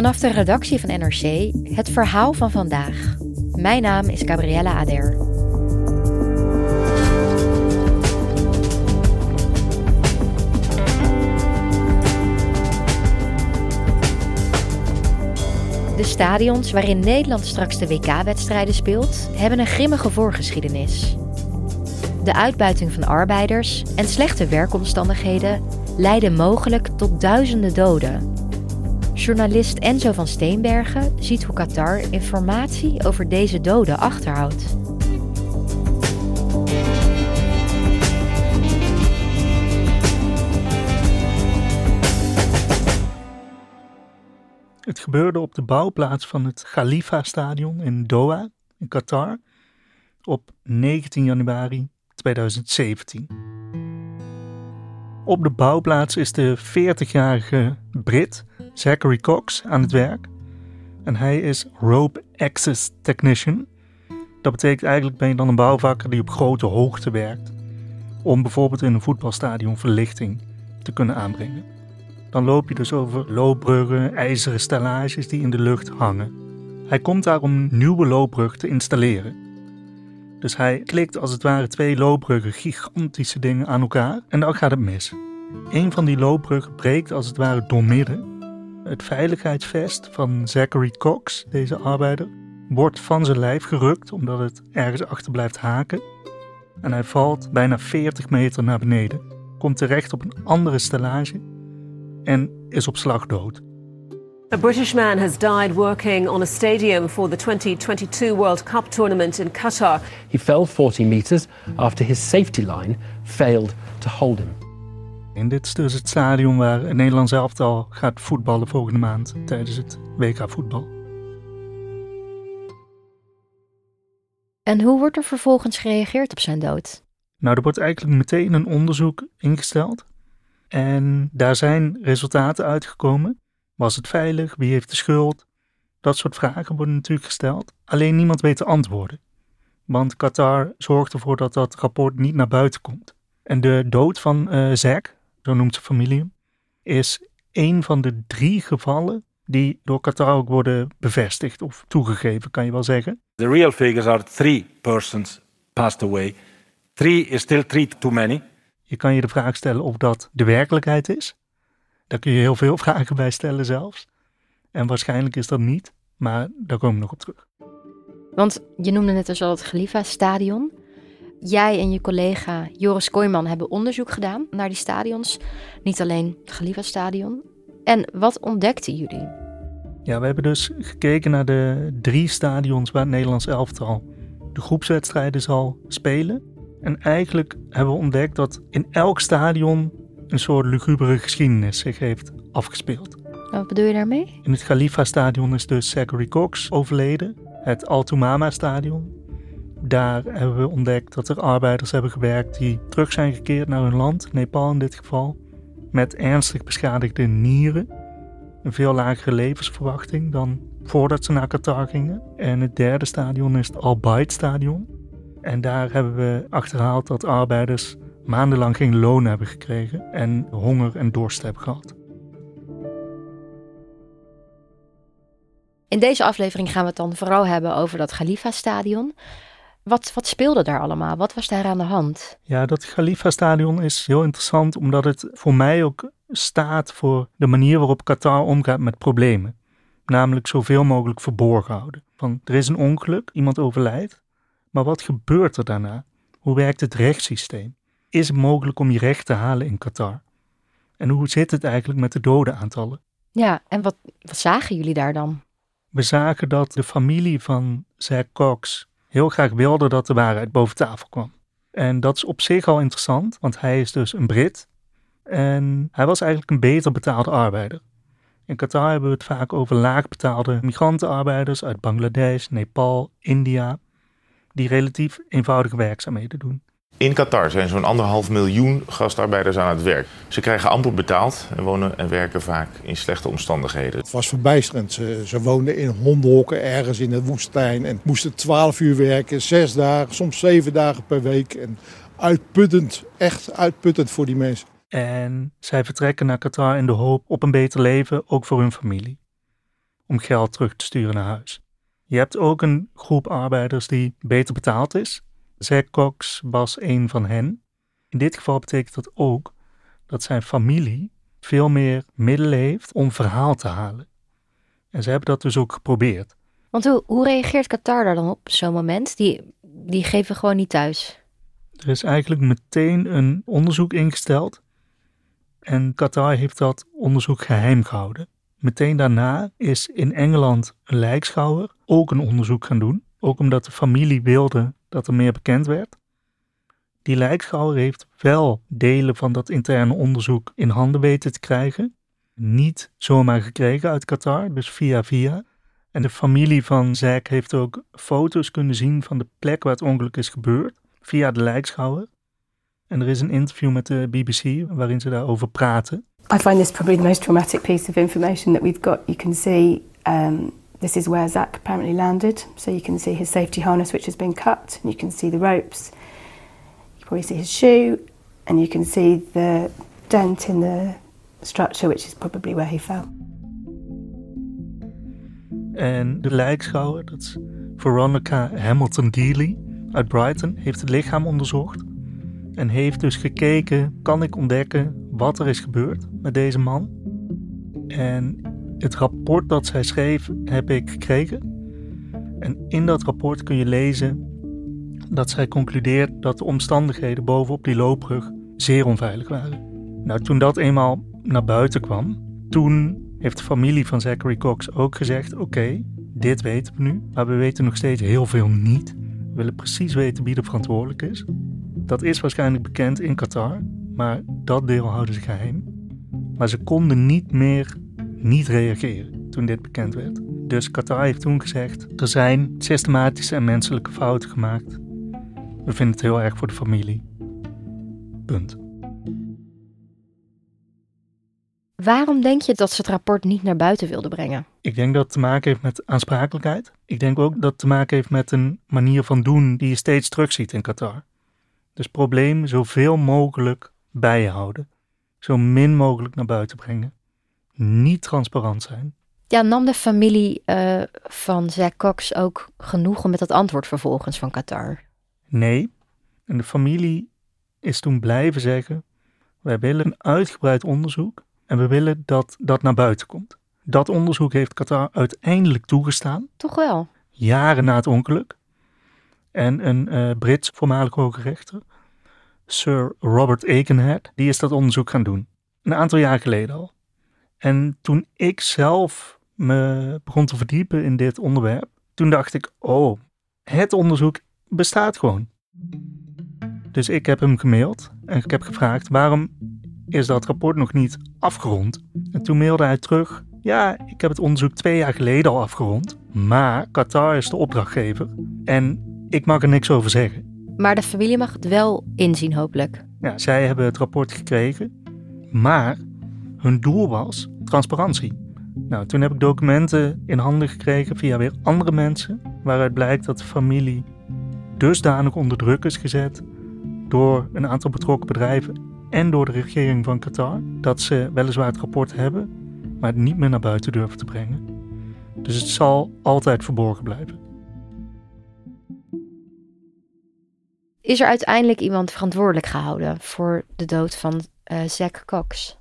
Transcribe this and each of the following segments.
Vanaf de redactie van NRC het verhaal van vandaag. Mijn naam is Gabriella Ader. De stadions waarin Nederland straks de WK-wedstrijden speelt, hebben een grimmige voorgeschiedenis. De uitbuiting van arbeiders en slechte werkomstandigheden leiden mogelijk tot duizenden doden. Journalist Enzo van Steenbergen ziet hoe Qatar informatie over deze doden achterhoudt. Het gebeurde op de bouwplaats van het Khalifa-stadion in Doha, in Qatar, op 19 januari 2017. Op de bouwplaats is de 40-jarige Brit Zachary Cox aan het werk. En hij is Rope Access Technician. Dat betekent eigenlijk ben je dan een bouwvakker die op grote hoogte werkt. Om bijvoorbeeld in een voetbalstadion verlichting te kunnen aanbrengen. Dan loop je dus over loopbruggen, ijzeren stellages die in de lucht hangen. Hij komt daar om een nieuwe loopbrug te installeren. Dus hij klikt als het ware twee loopbruggen, gigantische dingen aan elkaar en dan gaat het mis. Een van die loopbruggen breekt als het ware doormidden. Het veiligheidsvest van Zachary Cox, deze arbeider, wordt van zijn lijf gerukt omdat het ergens achter blijft haken. En hij valt bijna 40 meter naar beneden, komt terecht op een andere stellage en is op slag dood. A British man has died working on a stadium for the 2022 World Cup tournament in Qatar. He fell 40 meters after his safety line failed to hold him. En dit is dus het stadion waar het Nederlands elftal gaat voetballen volgende maand tijdens het WK voetbal. En hoe wordt er vervolgens gereageerd op zijn dood? Nou, er wordt eigenlijk meteen een onderzoek ingesteld. En daar zijn resultaten uitgekomen. Was het veilig? Wie heeft de schuld? Dat soort vragen worden natuurlijk gesteld. Alleen niemand weet de antwoorden. Want Qatar zorgt ervoor dat dat rapport niet naar buiten komt. En de dood van uh, Zack, zo noemt zijn familie is een van de drie gevallen die door Qatar ook worden bevestigd of toegegeven, kan je wel zeggen. The real figures are three persons passed away. Three is still three too many. Je kan je de vraag stellen of dat de werkelijkheid is. Daar kun je heel veel vragen bij stellen zelfs. En waarschijnlijk is dat niet, maar daar komen we nog op terug. Want je noemde net dus al het Khalifa-stadion. Jij en je collega Joris Kooijman hebben onderzoek gedaan naar die stadions. Niet alleen het Khalifa-stadion. En wat ontdekten jullie? Ja, we hebben dus gekeken naar de drie stadions waar het Nederlands elftal de groepswedstrijden zal spelen. En eigenlijk hebben we ontdekt dat in elk stadion een soort lugubere geschiedenis zich heeft afgespeeld. Wat bedoel je daarmee? In het Khalifa-stadion is dus Zachary Cox overleden. Het Altumama-stadion. Daar hebben we ontdekt dat er arbeiders hebben gewerkt die terug zijn gekeerd naar hun land, Nepal in dit geval, met ernstig beschadigde nieren. Een veel lagere levensverwachting dan voordat ze naar Qatar gingen. En het derde stadion is het Al-Bayt-stadion. En daar hebben we achterhaald dat arbeiders maandenlang geen loon hebben gekregen en honger en dorst hebben gehad. In deze aflevering gaan we het dan vooral hebben over dat Khalifa-stadion. Wat, wat speelde daar allemaal? Wat was daar aan de hand? Ja, dat Khalifa-stadion is heel interessant omdat het voor mij ook staat voor de manier waarop Qatar omgaat met problemen. Namelijk zoveel mogelijk verborgen houden. Van er is een ongeluk, iemand overlijdt, maar wat gebeurt er daarna? Hoe werkt het rechtssysteem? Is het mogelijk om je recht te halen in Qatar? En hoe zit het eigenlijk met de dodenaantallen? Ja, en wat, wat zagen jullie daar dan? We zagen dat de familie van Zack Cox heel graag wilde dat de waarheid boven tafel kwam. En dat is op zich al interessant, want hij is dus een Brit. En hij was eigenlijk een beter betaalde arbeider. In Qatar hebben we het vaak over laagbetaalde migrantenarbeiders uit Bangladesh, Nepal, India, die relatief eenvoudige werkzaamheden doen. In Qatar zijn zo'n anderhalf miljoen gastarbeiders aan het werk. Ze krijgen amper betaald en wonen en werken vaak in slechte omstandigheden. Het was verbijsterend. Ze, ze woonden in hondenhokken ergens in de woestijn en moesten twaalf uur werken, zes dagen, soms zeven dagen per week. En uitputtend, echt uitputtend voor die mensen. En zij vertrekken naar Qatar in de hoop op een beter leven, ook voor hun familie. Om geld terug te sturen naar huis. Je hebt ook een groep arbeiders die beter betaald is. Zack Cox was een van hen. In dit geval betekent dat ook dat zijn familie veel meer middelen heeft om verhaal te halen. En ze hebben dat dus ook geprobeerd. Want hoe, hoe reageert Qatar daar dan op zo'n moment? Die, die geven gewoon niet thuis. Er is eigenlijk meteen een onderzoek ingesteld. En Qatar heeft dat onderzoek geheim gehouden. Meteen daarna is in Engeland een lijkschouwer ook een onderzoek gaan doen. Ook omdat de familie wilde dat er meer bekend werd. Die lijkschouwer heeft wel delen van dat interne onderzoek in handen weten te krijgen. Niet zomaar gekregen uit Qatar, dus via via. En de familie van Zack heeft ook foto's kunnen zien van de plek waar het ongeluk is gebeurd, via de lijkschouwer. En er is een interview met de BBC waarin ze daarover praten. I find this probably the most traumatic piece of information that we've got. You can see um, this is where Zach apparently landed. So you can see his safety harness, which has been cut, and you can see the ropes. You probably see his shoe, and you can see the dent in the structure, which is probably where he fell. En de lijkschouwer, dat is Veronica Hamilton Deely uit Brighton, heeft het lichaam onderzocht. En heeft dus gekeken, kan ik ontdekken wat er is gebeurd met deze man? En het rapport dat zij schreef heb ik gekregen. En in dat rapport kun je lezen dat zij concludeert dat de omstandigheden bovenop die loopbrug zeer onveilig waren. Nou, toen dat eenmaal naar buiten kwam, toen heeft de familie van Zachary Cox ook gezegd: Oké, dit weten we nu, maar we weten nog steeds heel veel niet. We willen precies weten wie er verantwoordelijk is. Dat is waarschijnlijk bekend in Qatar, maar dat deel houden ze geheim. Maar ze konden niet meer niet reageren toen dit bekend werd. Dus Qatar heeft toen gezegd: er zijn systematische en menselijke fouten gemaakt. We vinden het heel erg voor de familie. Punt. Waarom denk je dat ze het rapport niet naar buiten wilden brengen? Ik denk dat het te maken heeft met aansprakelijkheid. Ik denk ook dat het te maken heeft met een manier van doen die je steeds terugziet in Qatar. Dus probleem zoveel mogelijk bij je houden. Zo min mogelijk naar buiten brengen. Niet transparant zijn. Ja, nam de familie uh, van Zack Cox ook genoegen met dat antwoord vervolgens van Qatar? Nee. En de familie is toen blijven zeggen: wij willen een uitgebreid onderzoek en we willen dat dat naar buiten komt. Dat onderzoek heeft Qatar uiteindelijk toegestaan. Toch wel? Jaren na het ongeluk. En een uh, Brits voormalig hoge rechter, Sir Robert Aikenhead, die is dat onderzoek gaan doen. Een aantal jaar geleden al. En toen ik zelf me begon te verdiepen in dit onderwerp, toen dacht ik, oh, het onderzoek bestaat gewoon. Dus ik heb hem gemaild en ik heb gevraagd, waarom is dat rapport nog niet afgerond? En toen mailde hij terug, ja, ik heb het onderzoek twee jaar geleden al afgerond, maar Qatar is de opdrachtgever en ik mag er niks over zeggen. Maar de familie mag het wel inzien, hopelijk. Ja, zij hebben het rapport gekregen, maar hun doel was transparantie. Nou, toen heb ik documenten in handen gekregen via weer andere mensen, waaruit blijkt dat de familie dusdanig onder druk is gezet door een aantal betrokken bedrijven en door de regering van Qatar, dat ze weliswaar het rapport hebben, maar het niet meer naar buiten durven te brengen. Dus het zal altijd verborgen blijven. Is er uiteindelijk iemand verantwoordelijk gehouden voor de dood van uh, Zack Cox?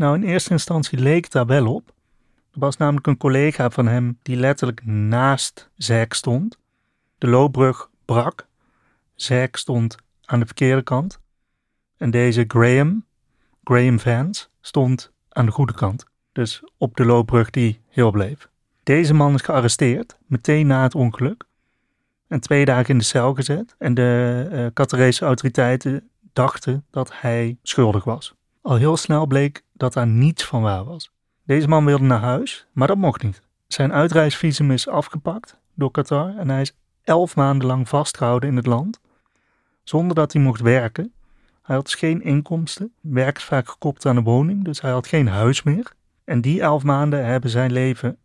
Nou, in eerste instantie leek daar wel op. Er was namelijk een collega van hem die letterlijk naast Zack stond. De loopbrug brak. Zack stond aan de verkeerde kant. En deze Graham, Graham Vance, stond aan de goede kant. Dus op de loopbrug die heel bleef. Deze man is gearresteerd, meteen na het ongeluk. En twee dagen in de cel gezet. En de uh, Qatarese autoriteiten dachten dat hij schuldig was. Al heel snel bleek dat daar niets van waar was. Deze man wilde naar huis, maar dat mocht niet. Zijn uitreisvisum is afgepakt door Qatar en hij is elf maanden lang vastgehouden in het land, zonder dat hij mocht werken. Hij had dus geen inkomsten, werk is vaak gekoppeld aan een woning, dus hij had geen huis meer. En die elf maanden hebben zijn leven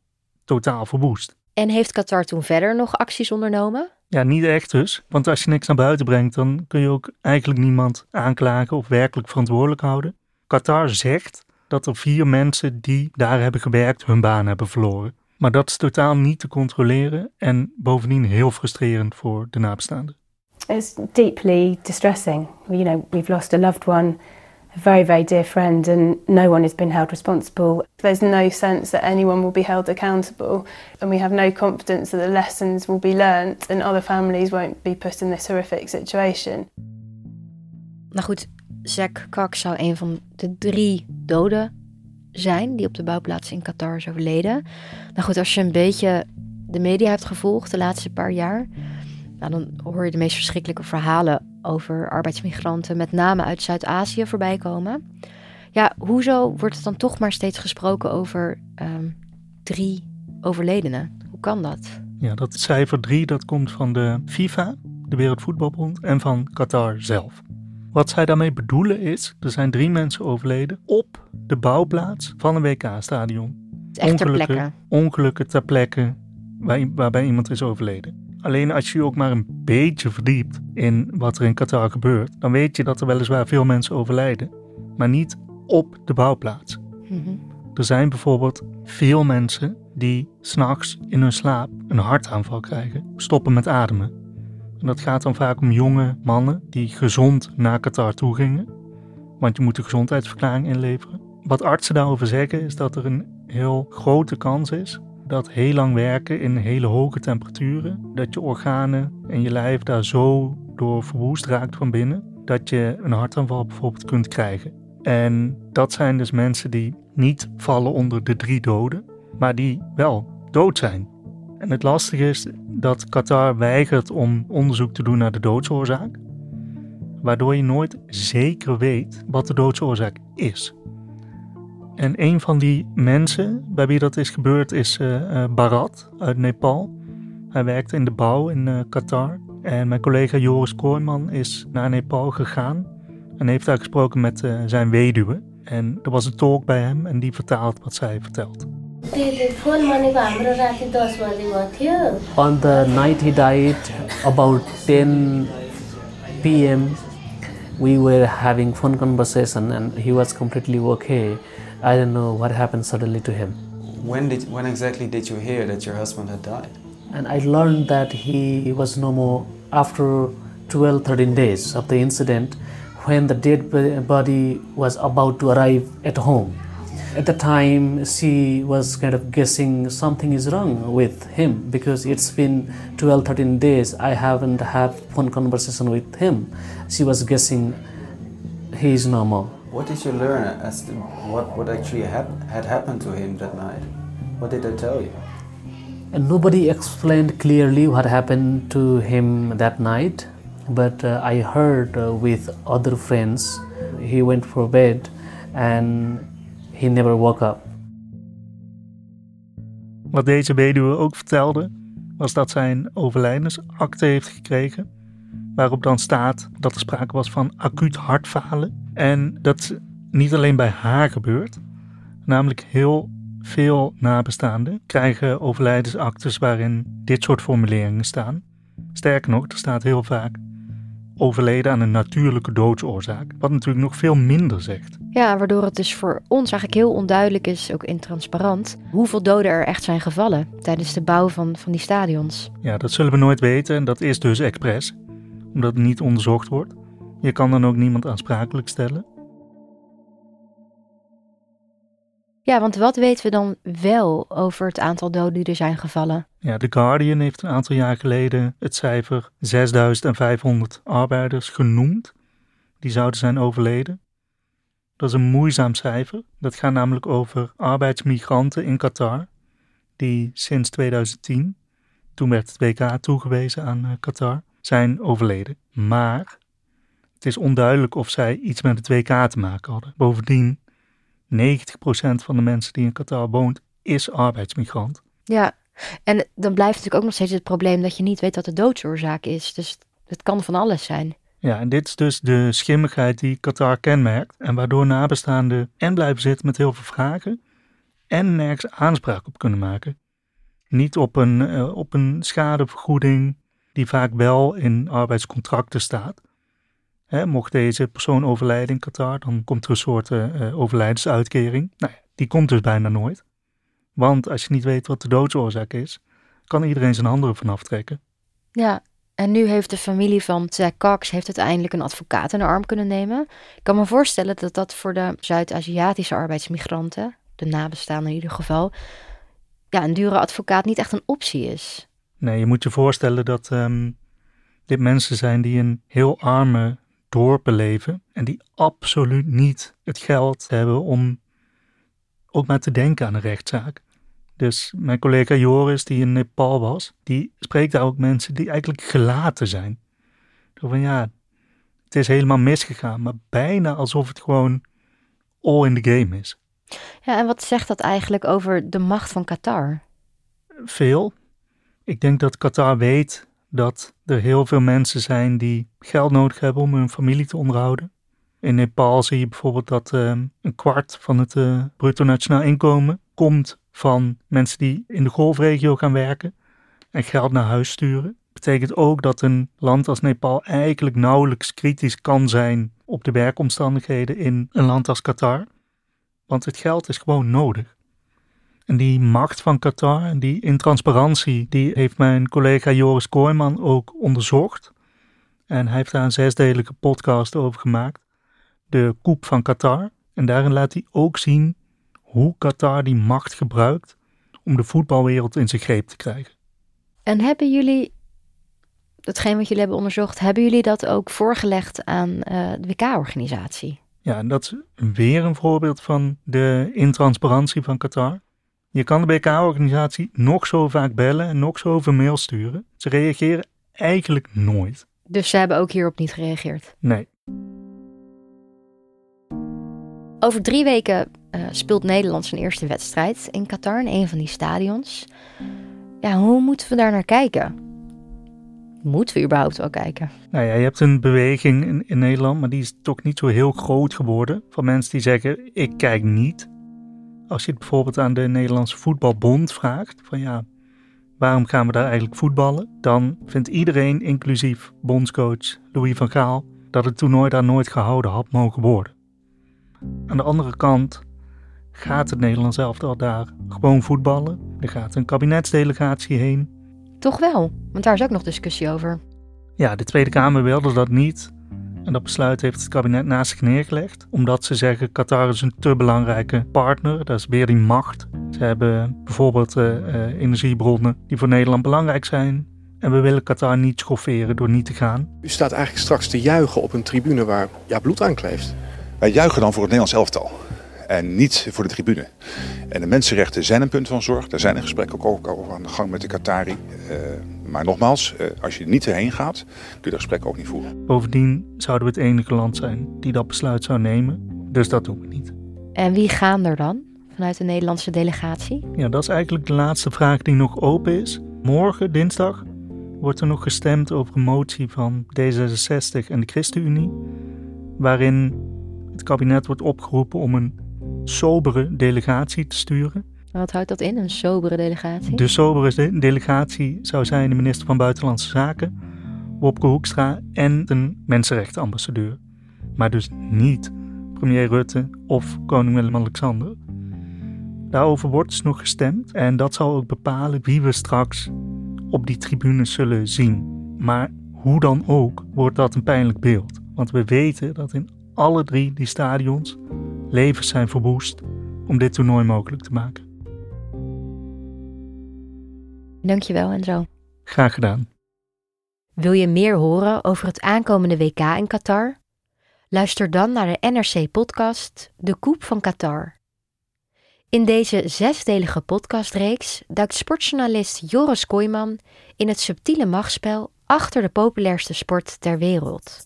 totaal verwoest. En heeft Qatar toen verder nog acties ondernomen? Ja, niet echt dus. Want als je niks naar buiten brengt, dan kun je ook eigenlijk niemand aanklagen of werkelijk verantwoordelijk houden. Qatar zegt dat er vier mensen die daar hebben gewerkt hun baan hebben verloren. Maar dat is totaal niet te controleren en bovendien heel frustrerend voor de nabestaanden. It's deeply distressing. You know, we've lost a loved one, a very, very dear friend, and no one has been held responsible. There's no sense that anyone will be held accountable, and we have no confidence that the lessons will be learnt and other families won't be put in this horrific situation. Nou goed, Zack Cox zou een van de drie doden zijn die op de bouwplaats in Qatar is overleden. Nou goed, als je een beetje de media hebt gevolgd de laatste paar jaar, nou dan hoor je de meest verschrikkelijke verhalen over arbeidsmigranten, met name uit Zuid-Azië, voorbij komen. Ja, hoezo wordt het dan toch maar steeds gesproken over ehm, drie overledenen? Hoe kan dat? Ja, dat cijfer drie dat komt van de FIFA, de Wereldvoetbalbond, en van Qatar zelf. Wat zij daarmee bedoelen is, er zijn drie mensen overleden op de bouwplaats van een WK-stadion. Echt ter plekke. Ongelukken ter plekke waar, waarbij iemand is overleden. Alleen als je je ook maar een beetje verdiept in wat er in Qatar gebeurt, dan weet je dat er weliswaar veel mensen overlijden, maar niet op de bouwplaats. Mhm. Er zijn bijvoorbeeld veel mensen die s'nachts in hun slaap een hartaanval krijgen, stoppen met ademen. En dat gaat dan vaak om jonge mannen die gezond naar Qatar toe gingen, want je moet een gezondheidsverklaring inleveren. Wat artsen daarover zeggen is dat er een heel grote kans is dat heel lang werken in hele hoge temperaturen, dat je organen en je lijf daar zo door verwoest raakt van binnen, dat je een hartaanval bijvoorbeeld kunt krijgen. En dat zijn dus mensen die niet vallen onder de drie doden, maar die wel dood zijn. En het lastige is dat Qatar weigert om onderzoek te doen naar de doodsoorzaak, waardoor je nooit zeker weet wat de doodsoorzaak is. En een van die mensen bij wie dat is gebeurd is uh, Bharat uit Nepal. Hij werkt in de bouw in uh, Qatar. En mijn collega Joris Kooijman is naar Nepal gegaan en heeft daar gesproken met zijn weduwe. En er was een tolk bij hem en die vertaalt wat zij vertelt. On the night he died, about 10 p.m., we were having phone conversation and he was completely okay. I don't know what happened suddenly to him. When did when exactly did you hear that your husband had died? And I learned that he was no more after 12 13 days of the incident when the dead body was about to arrive at home. At the time, she was kind of guessing something is wrong with him because it's been 12 13 days. I haven't had phone conversation with him. She was guessing he is normal. What did you learn as to what, what actually hap had happened to him that night? What did they tell you? And nobody explained clearly what happened to him that night, but uh, I heard uh, with other friends he went for bed and he never woke up. Wat deze weduwe ook vertelde, was dat zij een overlijdensakte heeft gekregen, waarop dan staat dat er sprake was van acuut hartfalen en dat niet alleen bij haar gebeurt, namelijk heel veel nabestaanden krijgen overlijdensactes waarin dit soort formuleringen staan. Sterker nog, er staat heel vaak overleden aan een natuurlijke doodsoorzaak, wat natuurlijk nog veel minder zegt. Ja, waardoor het dus voor ons eigenlijk heel onduidelijk is, ook intransparant, hoeveel doden er echt zijn gevallen tijdens de bouw van, van die stadions. Ja, dat zullen we nooit weten en dat is dus expres, omdat het niet onderzocht wordt. Je kan dan ook niemand aansprakelijk stellen. Ja, want wat weten we dan wel over het aantal doden die er zijn gevallen? Ja, The Guardian heeft een aantal jaar geleden het cijfer 6500 arbeiders genoemd. Die zouden zijn overleden. Dat is een moeizaam cijfer. Dat gaat namelijk over arbeidsmigranten in Qatar. Die sinds 2010, toen werd het WK toegewezen aan eh, Qatar, zijn overleden. Maar het is onduidelijk of zij iets met het WK te maken hadden. Bovendien 90% van de mensen die in Qatar woont, is arbeidsmigrant. Ja, en dan blijft natuurlijk ook nog steeds het probleem dat je niet weet wat de doodsoorzaak is. Dus het kan van alles zijn. Ja, en dit is dus de schimmigheid die Qatar kenmerkt en waardoor nabestaanden en blijven zitten met heel veel vragen en nergens aanspraak op kunnen maken. Niet op een, uh, op een schadevergoeding die vaak wel in arbeidscontracten staat. Hè, mocht deze persoon overlijden in Qatar, dan komt er een soort uh, overlijdensuitkering. Nou ja, die komt dus bijna nooit. Want als je niet weet wat de doodsoorzaak is, kan iedereen zijn handen ervan aftrekken. Ja, en nu heeft de familie van Zack Cox heeft uiteindelijk een advocaat in de arm kunnen nemen. Ik kan me voorstellen dat dat voor de Zuid-Aziatische arbeidsmigranten, de nabestaanden in ieder geval, ja, een dure advocaat niet echt een optie is. Nee, je moet je voorstellen dat um, dit mensen zijn die een heel arme dorpen leven en die absoluut niet het geld hebben om ook maar te denken aan een rechtszaak. Dus mijn collega Joris, die in Nepal was, die spreekt daar ook mensen die eigenlijk gelaten zijn. Van ja, het is helemaal misgegaan, maar bijna alsof het gewoon all in the game is. Ja, en wat zegt dat eigenlijk over de macht van Qatar? Veel. Ik denk dat Qatar weet dat er heel veel mensen zijn die geld nodig hebben om hun familie te onderhouden. In Nepal zie je bijvoorbeeld dat uh, een kwart van het uh, bruto nationaal inkomen komt van mensen die in de golfregio gaan werken en geld naar huis sturen. Betekent ook dat een land als Nepal eigenlijk nauwelijks kritisch kan zijn op de werkomstandigheden in een land als Qatar. Want het geld is gewoon nodig. En die macht van Qatar en die intransparantie, die heeft mijn collega Joris Kooijman ook onderzocht. En hij heeft daar een zesdelige podcast over gemaakt. De koep van Qatar. En daarin laat hij ook zien hoe Qatar die macht gebruikt om de voetbalwereld in zijn greep te krijgen. En hebben jullie, datgene wat jullie hebben onderzocht, hebben jullie dat ook voorgelegd aan uh, de WK-organisatie? Ja, en dat is weer een voorbeeld van de intransparantie van Qatar. Je kan de WK-organisatie nog zo vaak bellen en nog zoveel mail sturen. Ze reageren eigenlijk nooit. Dus ze hebben ook hierop niet gereageerd? Nee. Over drie weken uh, speelt Nederland zijn eerste wedstrijd in Qatar, in een van die stadions. Ja, hoe moeten we daar naar kijken? Moeten we überhaupt wel kijken? Nou ja, je hebt een beweging in, in Nederland, maar die is toch niet zo heel groot geworden. Van mensen die zeggen: Ik kijk niet. Als je het bijvoorbeeld aan de Nederlandse Voetbalbond vraagt: van ja, waarom gaan we daar eigenlijk voetballen? Dan vindt iedereen, inclusief bondscoach Louis van Gaal, dat het toernooi daar nooit gehouden had mogen worden. Aan de andere kant gaat het Nederlands elftal daar gewoon voetballen. Er gaat een kabinetsdelegatie heen. Toch wel, want daar is ook nog discussie over. Ja, de Tweede Kamer wilde dat niet. En dat besluit heeft het kabinet naast zich neergelegd. Omdat ze zeggen, Qatar is een te belangrijke partner. Dat is weer die macht. Ze hebben bijvoorbeeld uh, uh, energiebronnen die voor Nederland belangrijk zijn. En we willen Qatar niet schofferen door niet te gaan. U staat eigenlijk straks te juichen op een tribune waar ja, bloed aan kleeft. Wij juichen dan voor het Nederlands elftal en niet voor de tribune. En de mensenrechten zijn een punt van zorg. Daar zijn er gesprekken ook over aan de gang met de Qatari. Uh, maar nogmaals, uh, als je niet erheen gaat, kun je dat gesprek ook niet voeren. Bovendien zouden we het enige land zijn die dat besluit zou nemen. Dus dat doen we niet. En wie gaan er dan vanuit de Nederlandse delegatie? Ja, dat is eigenlijk de laatste vraag die nog open is. Morgen, dinsdag, wordt er nog gestemd over een motie van D66 en de ChristenUnie. Waarin het kabinet wordt opgeroepen om een sobere delegatie te sturen. Wat houdt dat in, een sobere delegatie? De sobere delegatie zou zijn de minister van Buitenlandse Zaken, Wopke Hoekstra en een mensenrechtenambassadeur. Maar dus niet premier Rutte of koning Willem-Alexander. Daarover wordt dus nog gestemd en dat zal ook bepalen wie we straks op die tribunes zullen zien. Maar hoe dan ook wordt dat een pijnlijk beeld. Want we weten dat in alle drie die stadions levens zijn verwoest om dit toernooi mogelijk te maken. Dankjewel Enzo. Graag gedaan. Wil je meer horen over het aankomende WK in Qatar? Luister dan naar de NRC-podcast De Koep van Qatar. In deze zesdelige podcastreeks duikt sportjournalist Joris Kooijman in het subtiele machtsspel achter de populairste sport ter wereld.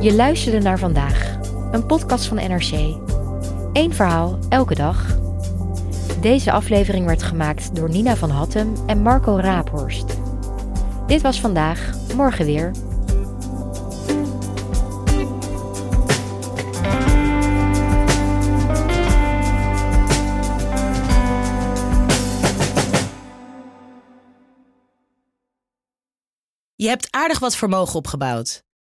Je luisterde naar vandaag, een podcast van NRC. Eén verhaal, elke dag. Deze aflevering werd gemaakt door Nina van Hattem en Marco Raaphorst. Dit was vandaag, morgen weer. Je hebt aardig wat vermogen opgebouwd.